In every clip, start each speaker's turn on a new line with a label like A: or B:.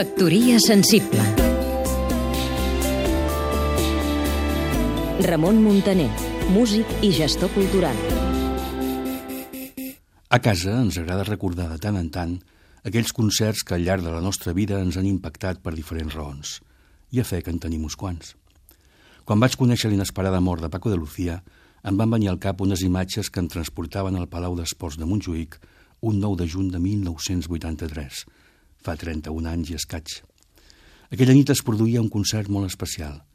A: Factoria sensible Ramon Muntaner, músic i gestor cultural.
B: A casa ens agrada recordar de tant en tant aquells concerts que al llarg de la nostra vida ens han impactat per diferents raons. I a fe que en tenim uns quants. Quan vaig conèixer l'inesperada mort de Paco de Lucía, em van venir al cap unes imatges que em transportaven al Palau d'Esports de Montjuïc un 9 de juny de 1983, fa 31 anys i escaig. Aquella nit es produïa un concert molt especial –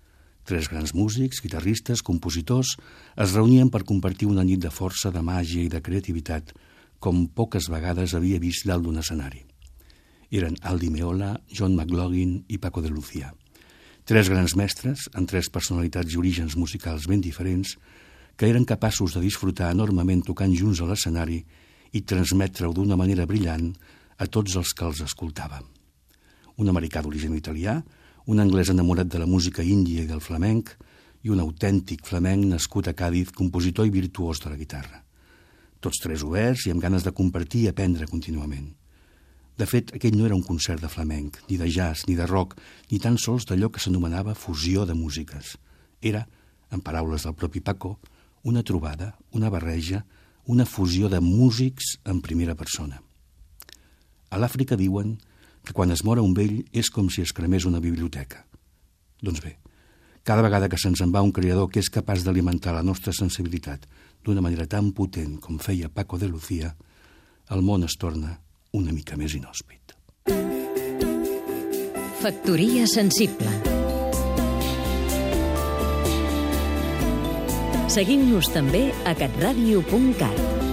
B: Tres grans músics, guitarristes, compositors es reunien per compartir una nit de força, de màgia i de creativitat, com poques vegades havia vist dalt d'un escenari. Eren Aldi Meola, John McLaughlin i Paco de Lucía. Tres grans mestres, amb tres personalitats i orígens musicals ben diferents, que eren capaços de disfrutar enormement tocant junts a l'escenari i transmetre-ho d'una manera brillant a tots els que els escoltàvem. Un americà d'origen italià, un anglès enamorat de la música índia i del flamenc i un autèntic flamenc nascut a Càdiz, compositor i virtuós de la guitarra. Tots tres oberts i amb ganes de compartir i aprendre contínuament. De fet, aquell no era un concert de flamenc, ni de jazz, ni de rock, ni tan sols d'allò que s'anomenava fusió de músiques. Era, en paraules del propi Paco, una trobada, una barreja, una fusió de músics en primera persona. A l'Àfrica diuen que quan es mora un vell és com si es cremés una biblioteca. Doncs bé, cada vegada que se'ns en va un creador que és capaç d'alimentar la nostra sensibilitat d'una manera tan potent com feia Paco de Lucía, el món es torna una mica més inhòspit.
A: Factoria sensible Seguim-nos també a catradio.cat